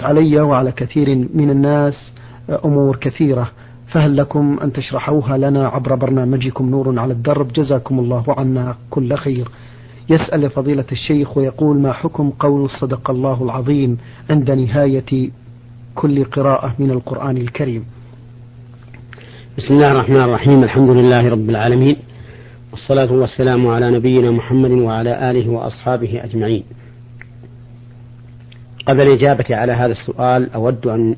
اشتبهت علي وعلى كثير من الناس أمور كثيرة فهل لكم أن تشرحوها لنا عبر برنامجكم نور على الدرب؟ جزاكم الله عنا كل خير. يسأل فضيلة الشيخ ويقول ما حكم قول صدق الله العظيم عند نهاية كل قراءة من القرآن الكريم؟ بسم الله الرحمن الرحيم الحمد لله رب العالمين والصلاة والسلام على نبينا محمد وعلى آله وأصحابه أجمعين. قبل الإجابة على هذا السؤال أود أن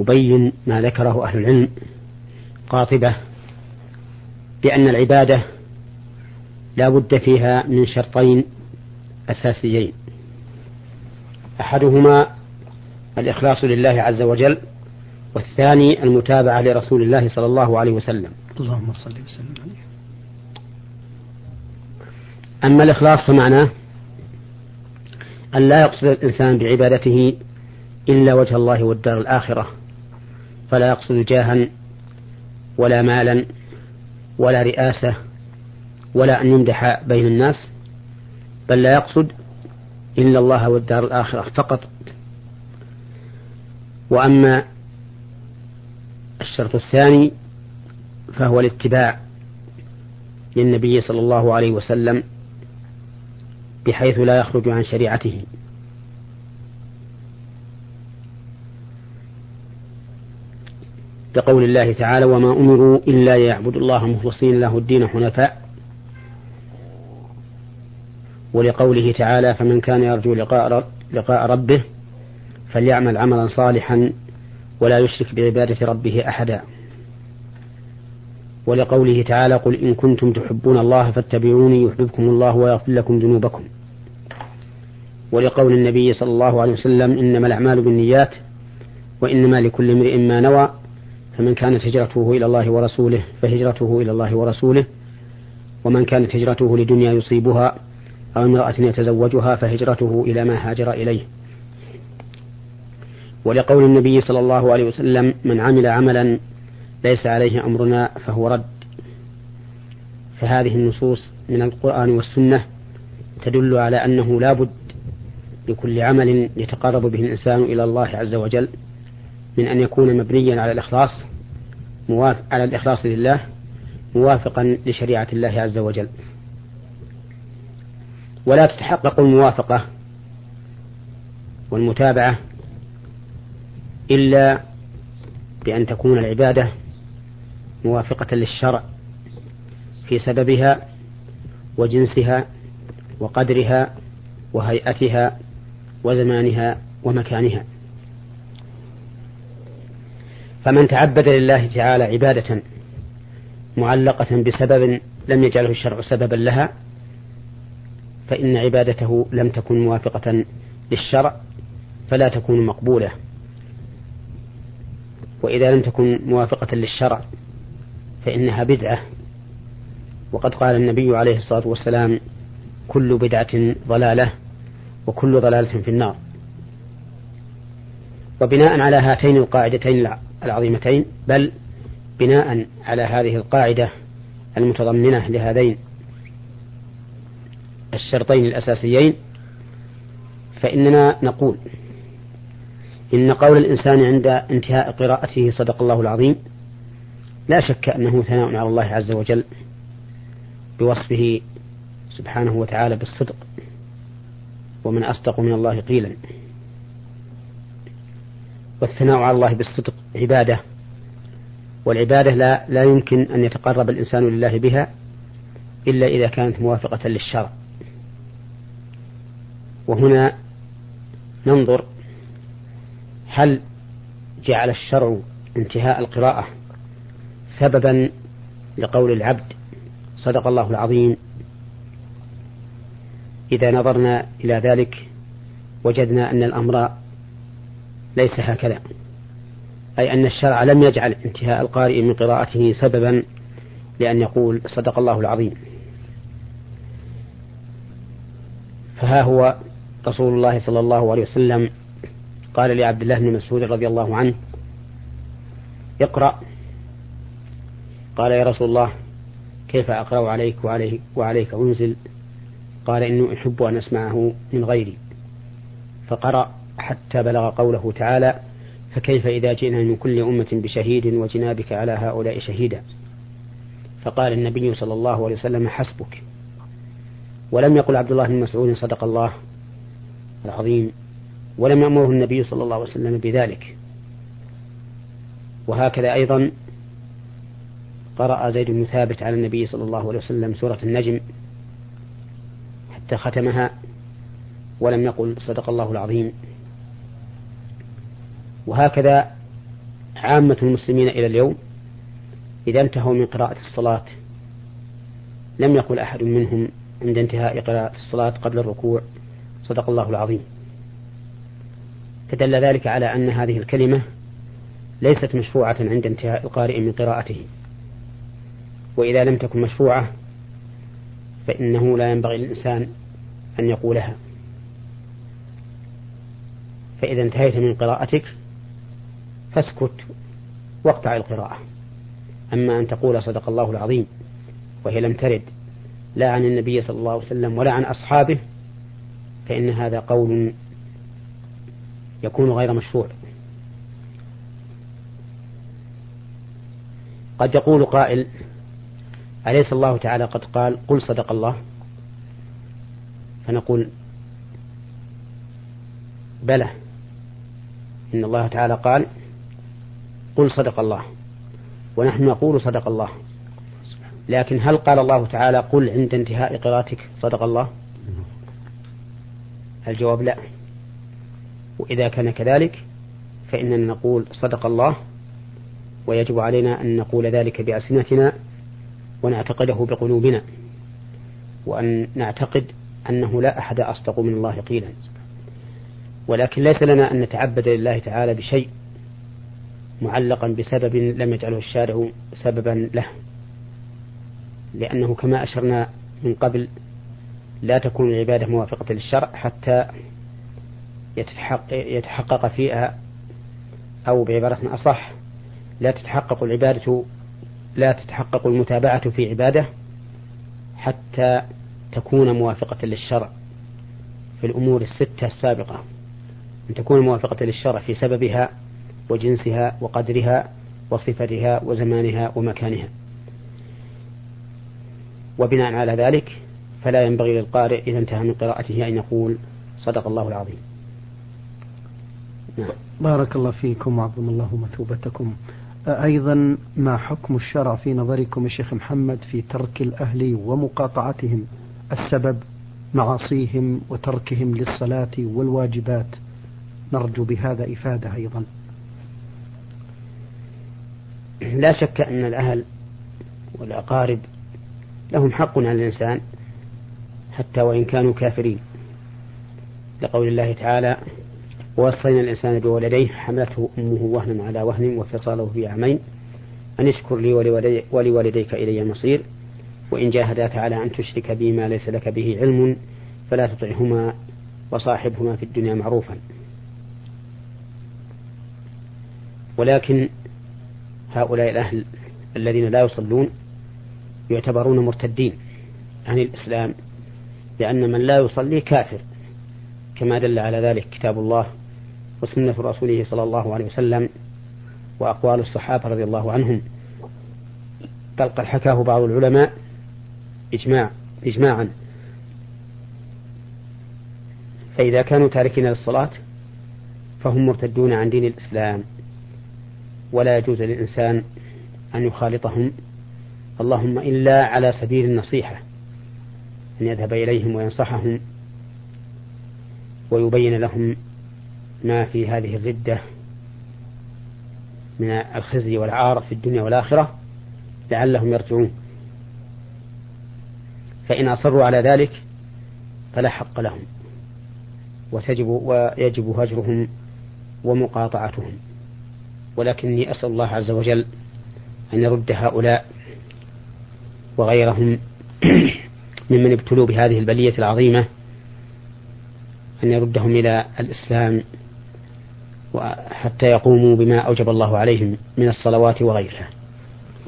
أبين ما ذكره أهل العلم. قاطبة بأن العبادة لا بد فيها من شرطين أساسيين. أحدهما الإخلاص لله عز وجل والثاني المتابعة لرسول الله صلى الله عليه وسلم. اللهم صل وسلم عليه. أما الإخلاص فمعناه أن لا يقصد الإنسان بعبادته إلا وجه الله والدار الآخرة فلا يقصد جاها ولا مالا ولا رئاسة ولا أن يمدح بين الناس بل لا يقصد إلا الله والدار الآخرة فقط. وأما الشرط الثاني فهو الاتباع للنبي صلى الله عليه وسلم بحيث لا يخرج عن شريعته. بقول الله تعالى وما أمروا إلا ليعبدوا الله مخلصين له الدين حنفاء. ولقوله تعالى فمن كان يرجو لقاء, لقاء ربه فليعمل عملا صالحا ولا يشرك بعبادة ربه أحدا. ولقوله تعالى قل إن كنتم تحبون الله فاتبعوني يحببكم الله ويغفر لكم ذنوبكم. ولقول النبي صلى الله عليه وسلم إنما الأعمال بالنيات وإنما لكل امرئ ما نوى فمن كانت هجرته إلى الله ورسوله فهجرته إلى الله ورسوله ومن كانت هجرته لدنيا يصيبها أو امرأة يتزوجها فهجرته إلى ما هاجر إليه. ولقول النبي صلى الله عليه وسلم من عمل عملا ليس عليه أمرنا فهو رد. فهذه النصوص من القرآن والسنة تدل على أنه لا بد لكل عمل يتقرب به الإنسان إلى الله عز وجل من أن يكون مبنيا على الإخلاص موافق على الإخلاص لله موافقا لشريعة الله عز وجل. ولا تتحقق الموافقة والمتابعة إلا بأن تكون العبادة موافقة للشرع في سببها وجنسها وقدرها وهيئتها وزمانها ومكانها. فمن تعبد لله تعالى عبادة معلقة بسبب لم يجعله الشرع سببا لها فإن عبادته لم تكن موافقة للشرع فلا تكون مقبولة. وإذا لم تكن موافقة للشرع فإنها بدعة. وقد قال النبي عليه الصلاة والسلام كل بدعة ضلالة وكل ضلالة في النار. وبناء على هاتين القاعدتين العظيمتين بل بناء على هذه القاعدة المتضمنة لهذين الشرطين الأساسيين فإننا نقول إن قول الإنسان عند انتهاء قراءته صدق الله العظيم لا شك أنه ثناء على الله عز وجل بوصفه سبحانه وتعالى بالصدق ومن أصدق من الله قيلا. والثناء على الله بالصدق عبادة والعبادة لا, لا يمكن أن يتقرب الإنسان لله بها إلا إذا كانت موافقة للشرع. وهنا ننظر هل جعل الشرع انتهاء القراءة سببا لقول العبد صدق الله العظيم. إذا نظرنا إلى ذلك وجدنا أن الأمر ليس هكذا أي أن الشرع لم يجعل انتهاء القارئ من قراءته سببا لأن يقول صدق الله العظيم. فها هو رسول الله صلى الله عليه وسلم قال لعبد الله بن مسعود رضي الله عنه اقرأ قال يا رسول الله كيف أقرأ عليك وعليك, وعليك أنزل قال إنه أحب أن أسمعه من غيري. فقرأ حتى بلغ قوله تعالى فكيف إذا جئنا من كل أمة بشهيد وجنا بك على هؤلاء شهيدا؟ فقال النبي صلى الله عليه وسلم حسبك. ولم يقل عبد الله بن مسعود صدق الله العظيم ولم يأمره النبي صلى الله عليه وسلم بذلك. وهكذا أيضا قرأ زيد بن ثابت على النبي صلى الله عليه وسلم سورة النجم حتى ختمها ولم يقل صدق الله العظيم. وهكذا عامة المسلمين إلى اليوم إذا انتهوا من قراءة الصلاة. لم يقل أحد منهم عند انتهاء قراءة الصلاة قبل الركوع صدق الله العظيم. فدل ذلك على أن هذه الكلمة ليست مشروعة عند انتهاء القارئ من قراءته. وإذا لم تكن مشروعة فإنه لا ينبغي للإنسان أن يقولها. فإذا انتهيت من قراءتك فاسكت واقطع القراءة. أما أن تقول صدق الله العظيم وهي لم ترد لا عن النبي صلى الله عليه وسلم ولا عن أصحابه فإن هذا قول يكون غير مشروع. قد يقول قائل أليس الله تعالى قد قال قل صدق الله؟ فنقول بلى. إن الله تعالى قال قل صدق الله. ونحن نقول صدق الله. لكن هل قال الله تعالى قل عند انتهاء قراءتك صدق الله؟ الجواب لا. وإذا كان كذلك فإننا نقول صدق الله ويجب علينا أن نقول ذلك بألسنتنا ونعتقده بقلوبنا وأن نعتقد أنه لا أحد أصدق من الله قيلا. ولكن ليس لنا أن نتعبد لله تعالى بشيء معلقا بسبب لم يجعله الشارع سببا له لأنه كما أشرنا من قبل لا تكون العبادة موافقة للشرع حتى يتحقق فيها أو بعبارة أصح لا تتحقق العبادة لا تتحقق المتابعة في عبادة حتى تكون موافقة للشرع في الأمور الستة السابقة. أن تكون موافقة للشرع في سببها وجنسها وقدرها وصفتها وزمانها ومكانها. وبناء على ذلك فلا ينبغي للقارئ إذا انتهى من قراءته أن يقول صدق الله العظيم. نعم. بارك الله فيكم وعظم الله مثوبتكم. أيضا ما حكم الشرع في نظركم الشيخ محمد في ترك الأهل ومقاطعتهم؟ السبب معاصيهم وتركهم للصلاة والواجبات. نرجو بهذا إفادة أيضا. لا شك أن الأهل والأقارب لهم حق على الإنسان حتى وإن كانوا كافرين. لقول الله تعالى ووصينا الإنسان بولديه حملته أمه وهنا على وهن وفصاله في عامين. أن اشكر لي ولوالديك إلي المصير. وإن جاهداك على أن تشرك بي ما ليس لك به علم فلا تطعهما وصاحبهما في الدنيا معروفا. ولكن هؤلاء الأهل الذين لا يصلون يعتبرون مرتدين عن الإسلام لأن من لا يصلي كافر. كما دل على ذلك كتاب الله وسنة رسوله صلى الله عليه وسلم وأقوال الصحابة رضي الله عنهم. بل قد حكاه بعض العلماء إجماع إجماعا. فإذا كانوا تاركين للصلاة فهم مرتدون عن دين الإسلام. ولا يجوز للإنسان أن يخالطهم. اللهم إلا على سبيل النصيحة. أن يذهب إليهم وينصحهم. ويبين لهم ما في هذه الردة من الخزي والعار في الدنيا والآخرة لعلهم يرجعون. فإن أصروا على ذلك فلا حق لهم وتجب ويجب هجرهم ومقاطعتهم. ولكني أسأل الله عز وجل أن يرد هؤلاء وغيرهم ممن ابتلوا بهذه البلية العظيمة أن يردهم إلى الإسلام حتى يقوموا بما أوجب الله عليهم من الصلوات وغيرها.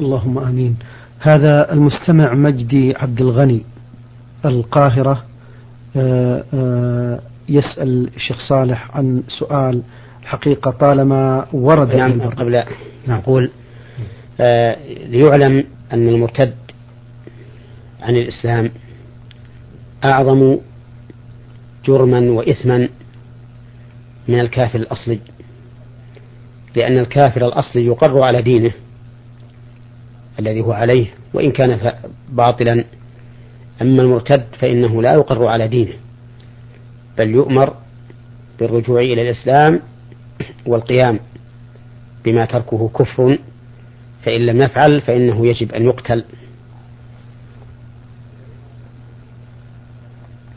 اللهم آمين. هذا المستمع مجدي عبد الغني القاهرة آه، آه، يسأل الشيخ صالح عن سؤال حقيقة طالما ورد نعم قبل نقول آه ليعلم أن المرتد عن الإسلام أعظم جرما وإثما من الكافر الأصلي. لأن الكافر الأصلي يقر على دينه الذي هو عليه وإن كان باطلا. أما المرتد فإنه لا يقر على دينه بل يؤمر بالرجوع إلى الإسلام والقيام بما تركه كفر فإن لم يفعل فإنه يجب أن يقتل.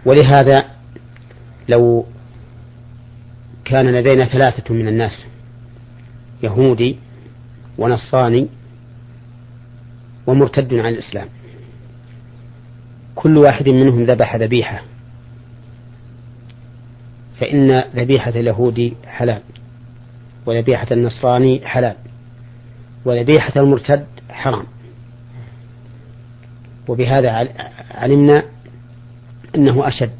ولهذا لو كان لدينا ثلاثة من الناس يهودي ونصراني ومرتد عن الإسلام. كل واحد منهم ذبح ذبيحة. فإن ذبيحة اليهودي حلال وذبيحة النصراني حلال وذبيحة المرتد حرام. وبهذا علمنا أنه أشد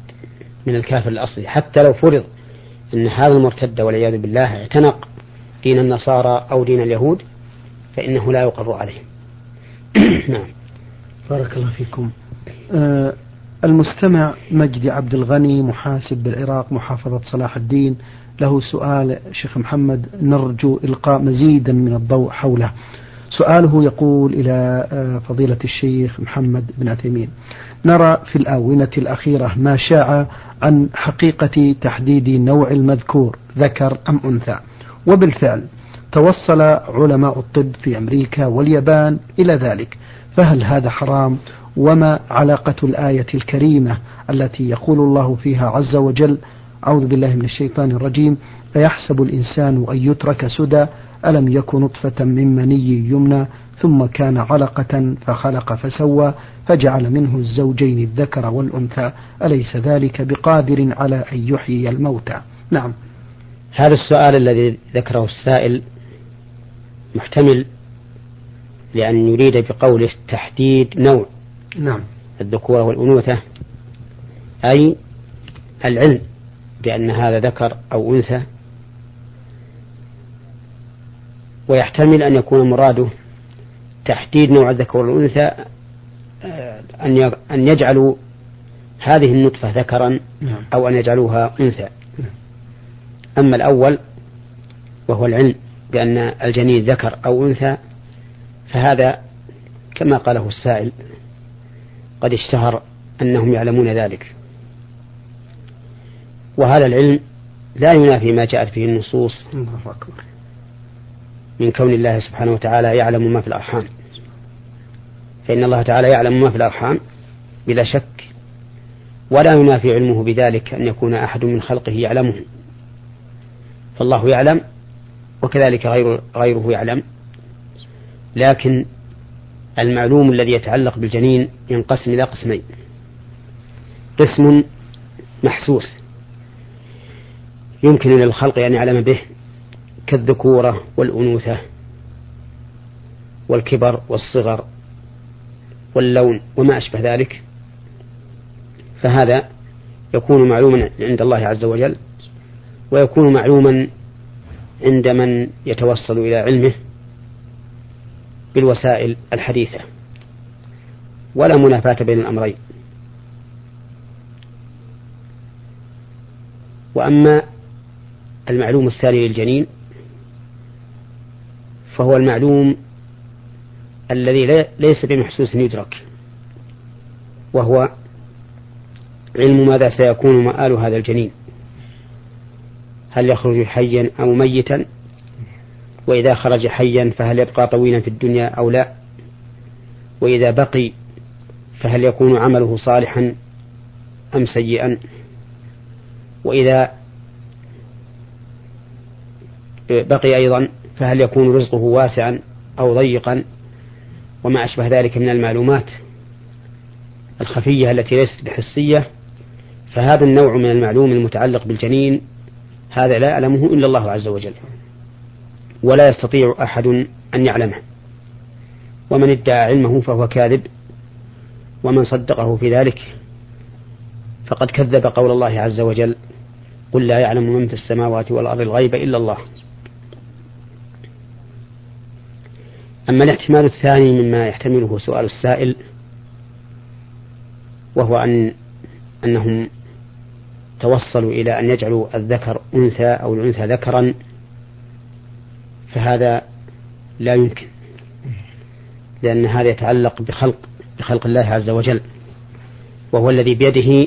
من الكافر الأصلي. حتى لو فرض أن هذا المرتد والعياذ بالله اعتنق دين النصارى أو دين اليهود فإنه لا يقر عليه نعم. بارك الله فيكم. آه المستمع مجدي عبد الغني محاسب بالعراق محافظة صلاح الدين له سؤال شيخ محمد نرجو إلقاء مزيدا من الضوء حوله. سؤاله يقول إلى آه، فضيلة الشيخ محمد بن عثيمين نرى في الآونة الأخيرة ما شاع عن حقيقة تحديد نوع المذكور ذكر أم أنثى. وبالفعل توصل علماء الطب في أمريكا واليابان إلى ذلك. فهل هذا حرام؟ وما علاقة الآية الكريمة التي يقول الله فيها عز وجل؟ أعوذ بالله من الشيطان الرجيم. فيحسب الإنسان أن يترك سدى؟ ألم يك نطفة من مني يمنى؟ ثم كان علقة فخلق فسوى فجعل منه الزوجين الذكر والأنثى. أليس ذلك بقادر على أن يحيي الموتى؟ نعم. هذا السؤال الذي ذكره السائل محتمل لأن يريد بقوله تحديد نوع نعم الذكورة والأنوثة أي العلم بأن هذا ذكر أو أنثى ويحتمل أن يكون مراده تحديد نوع الذكر والأنثى آه، أن أن يجعلوا هذه النطفة ذكرا نعم. أو أن يجعلوها أنثى نعم. أما الأول وهو العلم بأن الجنين ذكر أو أنثى فهذا كما قاله السائل قد اشتهر أنهم يعلمون ذلك. وهذا العلم لا ينافي ما جاءت به النصوص من كون الله سبحانه وتعالى يعلم ما في الأرحام. فإن الله تعالى يعلم ما في الأرحام بلا شك ولا ينافي علمه بذلك أن يكون أحد من خلقه يعلمه. فالله يعلم وكذلك غير غيره يعلم. لكن المعلوم الذي يتعلق بالجنين ينقسم إلى قسمين. قسم محسوس. يمكن للخلق أن يعلم به كالذكورة والأنوثة والكبر والصغر واللون وما أشبه ذلك. فهذا يكون معلوما عند الله عز وجل. ويكون معلوما عند من يتوصل إلى علمه بالوسائل الحديثة. ولا منافاة بين الأمرين. وأما المعلوم الثاني للجنين فهو المعلوم الذي ليس بمحسوس يدرك وهو علم ماذا سيكون مآل هذا الجنين. هل يخرج حيا أو ميتا؟ وإذا خرج حيا فهل يبقى طويلا في الدنيا أو لا؟ وإذا بقي فهل يكون عمله صالحا أم سيئا؟ وإذا بقي أيضا فهل يكون رزقه واسعا أو ضيقا؟ وما أشبه ذلك من المعلومات الخفية التي ليست بحسية فهذا النوع من المعلوم المتعلق بالجنين هذا لا يعلمه إلا الله عز وجل. ولا يستطيع أحد أن يعلمه. ومن ادعى علمه فهو كاذب ومن صدقه في ذلك فقد كذب قول الله عز وجل قل لا يعلم من في السماوات والأرض الغيب إلا الله. أما الاحتمال الثاني مما يحتمله سؤال السائل وهو أن أنهم توصلوا إلى أن يجعلوا الذكر أنثى أو الأنثى ذكرا فهذا لا يمكن لأن هذا يتعلق بخلق بخلق الله عز وجل وهو الذي بيده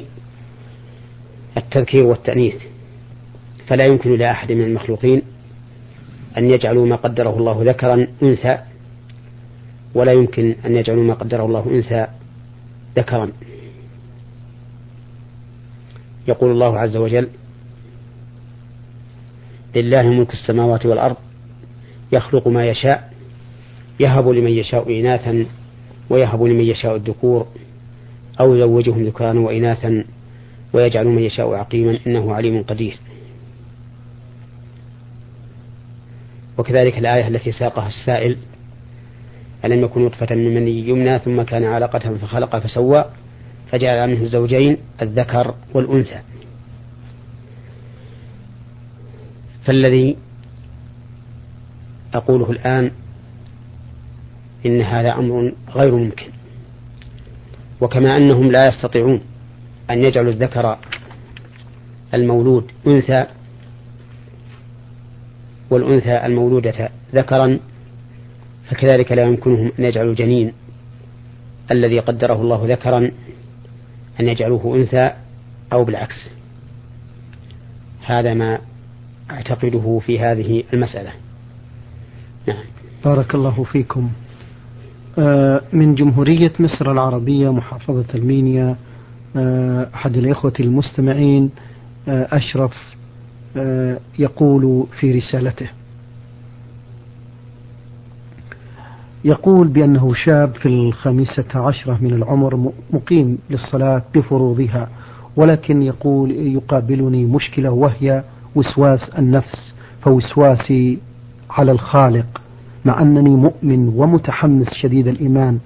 التذكير والتأنيث. فلا يمكن لأحد من المخلوقين أن يجعلوا ما قدره الله ذكرا أنثى ولا يمكن أن يجعلوا ما قدره الله أنثى ذكرا. يقول الله عز وجل لله ملك السماوات والأرض يخلق ما يشاء يهب لمن يشاء إناثا ويهب لمن يشاء الذكور أو يزوجهم ذكرانا وإناثا ويجعل من يشاء عقيما إنه عليم قدير. وكذلك الآية التي ساقها السائل ألم يكن نطفة من مني يمنى ثم كان علقة فخلق فسوى؟ فجعل منه الزوجين الذكر والأنثى. فالذي أقوله الآن إن هذا أمر غير ممكن. وكما أنهم لا يستطيعون أن يجعلوا الذكر المولود أنثى والأنثى المولودة ذكرا فكذلك لا يمكنهم أن يجعلوا الجنين الذي قدره الله ذكرا أن يجعلوه أنثى أو بالعكس. هذا ما أعتقده في هذه المسألة. نعم. بارك الله فيكم. آه، من جمهورية مصر العربية محافظة المينيا آه، أحد الإخوة المستمعين آه، أشرف يقول في رسالته يقول بأنه شاب في الخامسة عشرة من العمر مقيم للصلاة بفروضها ولكن يقول يقابلني مشكلة وهي وسواس النفس فوسواسي على الخالق مع أنني مؤمن ومتحمس شديد الإيمان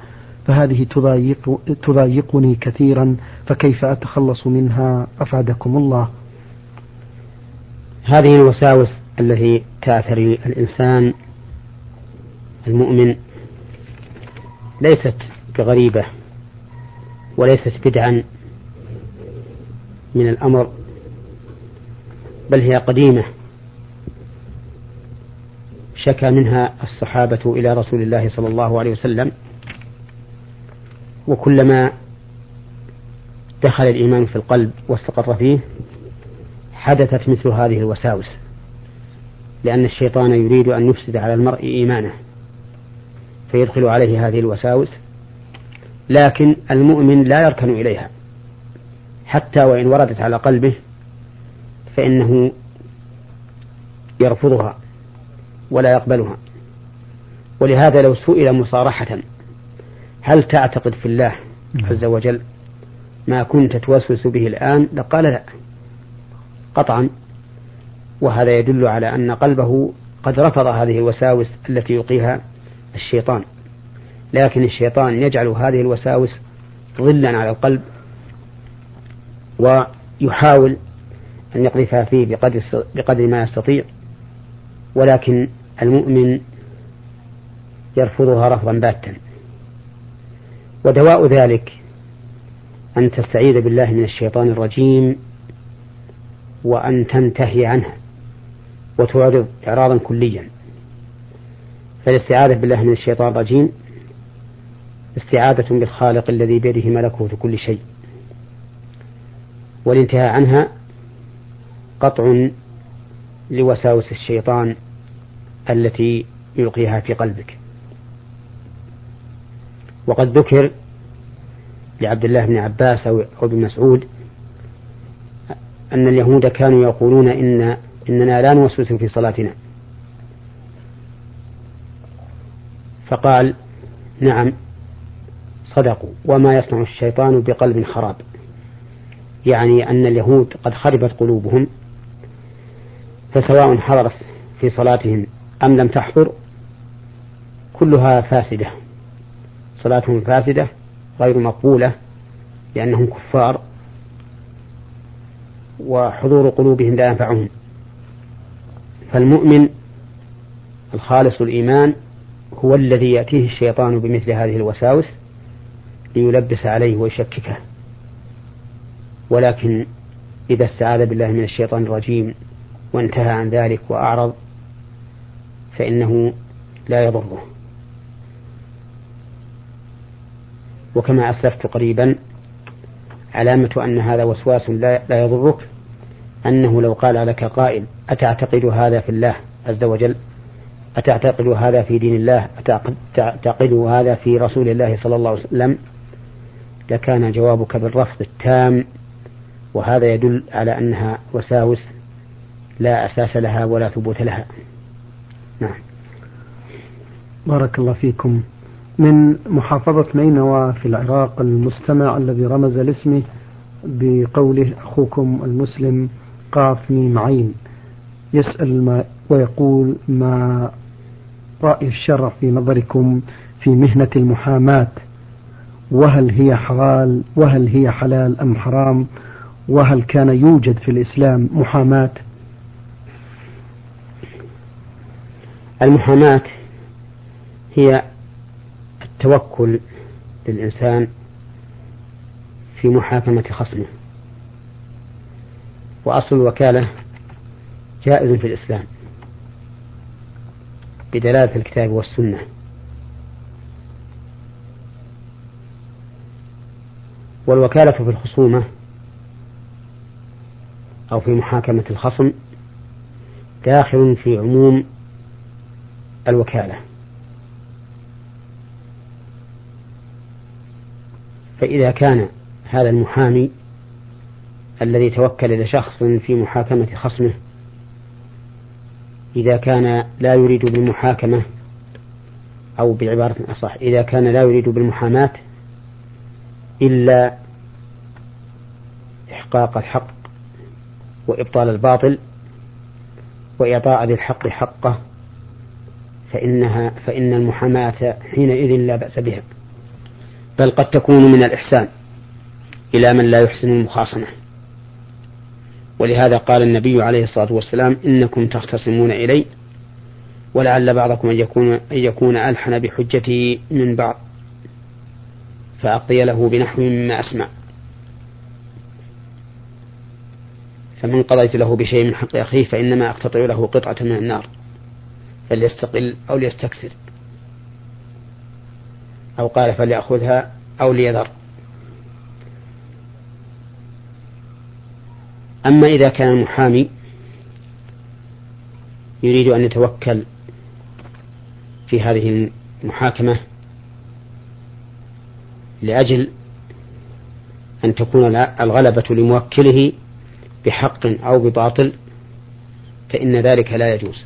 فهذه تضايق تضايقني كثيرا فكيف أتخلص منها؟ أفادكم الله. هذه الوساوس التي تأثر الإنسان المؤمن ليست بغريبة وليست بدعا من الأمر بل هي قديمة. شكى منها الصحابة إلى رسول الله صلى الله عليه وسلم وكلما دخل الإيمان في القلب واستقر فيه حدثت مثل هذه الوساوس لأن الشيطان يريد أن يفسد على المرء إيمانه. فيدخل عليه هذه الوساوس لكن المؤمن لا يركن إليها. حتى وإن وردت على قلبه فإنه يرفضها ولا يقبلها. ولهذا لو سئل مصارحة هل تعتقد في الله نعم. عز وجل ما كنت توسوس به الآن؟ لقال لا. قطعا. وهذا يدل على أن قلبه قد رفض هذه الوساوس التي يلقيها الشيطان. لكن الشيطان يجعل هذه الوساوس ظلا على القلب ويحاول أن يقذفها فيه بقدر, بقدر ما يستطيع. ولكن المؤمن يرفضها رفضا باتا. ودواء ذلك أن تستعيذ بالله من الشيطان الرجيم وأن تنتهي عنها وتعرض إعراضا كليا. فالاستعاذة بالله من الشيطان الرجيم. استعاذة بالخالق الذي بيده ملكوت كل شيء. والانتهاء عنها قطع لوساوس الشيطان التي يلقيها في قلبك. وقد ذكر لعبد الله بن عباس أو ابن مسعود أن اليهود كانوا يقولون إن إننا لا نوسوس في صلاتنا. فقال نعم صدقوا وما يصنع الشيطان بقلب خراب. يعني أن اليهود قد خربت قلوبهم فسواء حضرت في صلاتهم أم لم تحضر كلها فاسدة. صلاتهم فاسدة غير مقبولة لأنهم كفار وحضور قلوبهم لا ينفعهم. فالمؤمن الخالص الإيمان هو الذي يأتيه الشيطان بمثل هذه الوساوس ليلبس عليه ويشككه. ولكن إذا استعاذ بالله من الشيطان الرجيم وانتهى عن ذلك وأعرض فإنه لا يضره. وكما أسلفت قريبا علامة أن هذا وسواس لا, يضرك أنه لو قال لك قائل أتعتقد هذا في الله عز وجل؟ أتعتقد هذا في دين الله؟ أتعتقد هذا في رسول الله صلى الله عليه وسلم؟ لكان جوابك بالرفض التام وهذا يدل على أنها وساوس لا أساس لها ولا ثبوت لها. نعم. بارك الله فيكم. من محافظة نينوى في العراق المستمع الذي رمز لاسمه بقوله أخوكم المسلم قاف ميم عين يسأل ما ويقول ما رأي الشرع في نظركم في مهنة المحاماة؟ وهل هي حلال؟ وهل هي حلال أم حرام؟ وهل كان يوجد في الإسلام محاماة؟ المحاماة هي التوكل للإنسان في محاكمة خصمه. وأصل الوكالة جائز في الإسلام. بدلالة الكتاب والسنة. والوكالة في الخصومة أو في محاكمة الخصم داخل في عموم الوكالة. فإذا كان هذا المحامي الذي توكل لشخص في محاكمة خصمه إذا كان لا يريد بالمحاكمة أو بعبارة أصح إذا كان لا يريد بالمحاماة إلا إحقاق الحق وإبطال الباطل وإعطاء ذي الحق حقه فإنها فإن المحاماة حينئذ لا بأس بها بل قد تكون من الإحسان إلى من لا يحسن المخاصمة. ولهذا قال النبي عليه الصلاة والسلام إنكم تختصمون إلي ولعل بعضكم أن يكون, أن يكون ألحن بحجته من بعض فأقضي له بنحو مما أسمع. فمن قضيت له بشيء من حق أخيه فإنما أقتطع له قطعة من النار فليستقل أو ليستكثر. أو قال فليأخذها أو ليذر. أما إذا كان المحامي يريد أن يتوكل في هذه المحاكمة لأجل أن تكون الغلبة لموكله بحق أو بباطل فإن ذلك لا يجوز.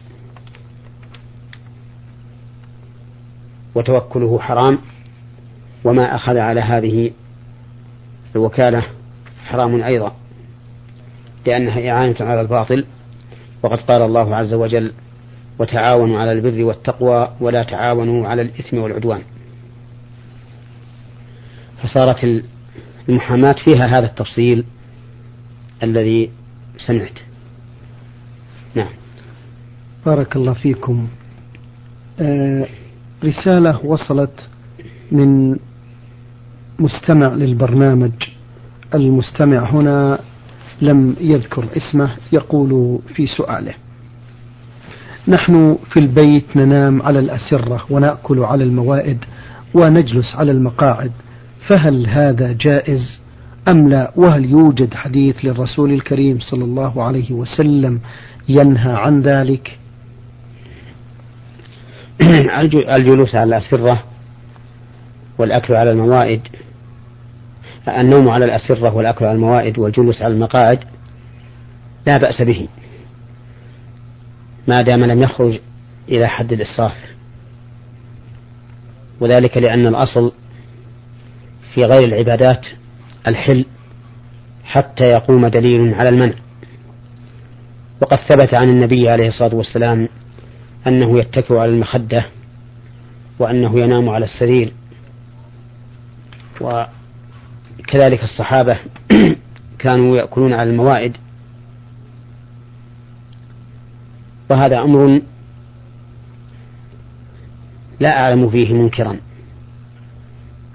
وتوكله حرام وما أخذ على هذه الوكالة حرام أيضا. لأنها إعانة على الباطل وقد قال الله عز وجل وتعاونوا على البر والتقوى ولا تعاونوا على الإثم والعدوان فصارت المحاماة فيها هذا التفصيل الذي سمعت. نعم. بارك الله فيكم. آه رسالة وصلت من مستمع للبرنامج المستمع هنا لم يذكر اسمه يقول في سؤاله. نحن في البيت ننام على الأسرة ونأكل على الموائد ونجلس على المقاعد فهل هذا جائز أم لا؟ وهل يوجد حديث للرسول الكريم صلى الله عليه وسلم ينهى عن ذلك؟ الجلوس على الأسرة والأكل على الموائد النوم على الأسرة والأكل على الموائد والجلوس على المقاعد لا بأس به. ما دام لم يخرج إلى حد الإسراف وذلك لأن الأصل في غير العبادات الحل حتى يقوم دليل على المنع. وقد ثبت عن النبي عليه الصلاة والسلام أنه يتكئ على المخدة وأنه ينام على السرير. كذلك الصحابة كانوا يأكلون على الموائد. وهذا أمر لا أعلم فيه منكرا.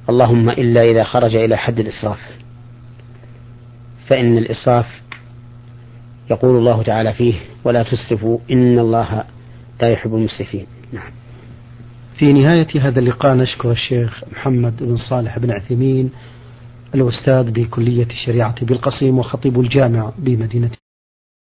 اللهم إلا إذا خرج إلى حد الإسراف. فإن الإسراف يقول الله تعالى فيه ولا تسرفوا إن الله لا يحب المسرفين. نعم. في نهاية هذا اللقاء نشكر الشيخ محمد بن صالح بن عثيمين الأستاذ بكلية الشريعة بالقصيم وخطيب الجامع بمدينة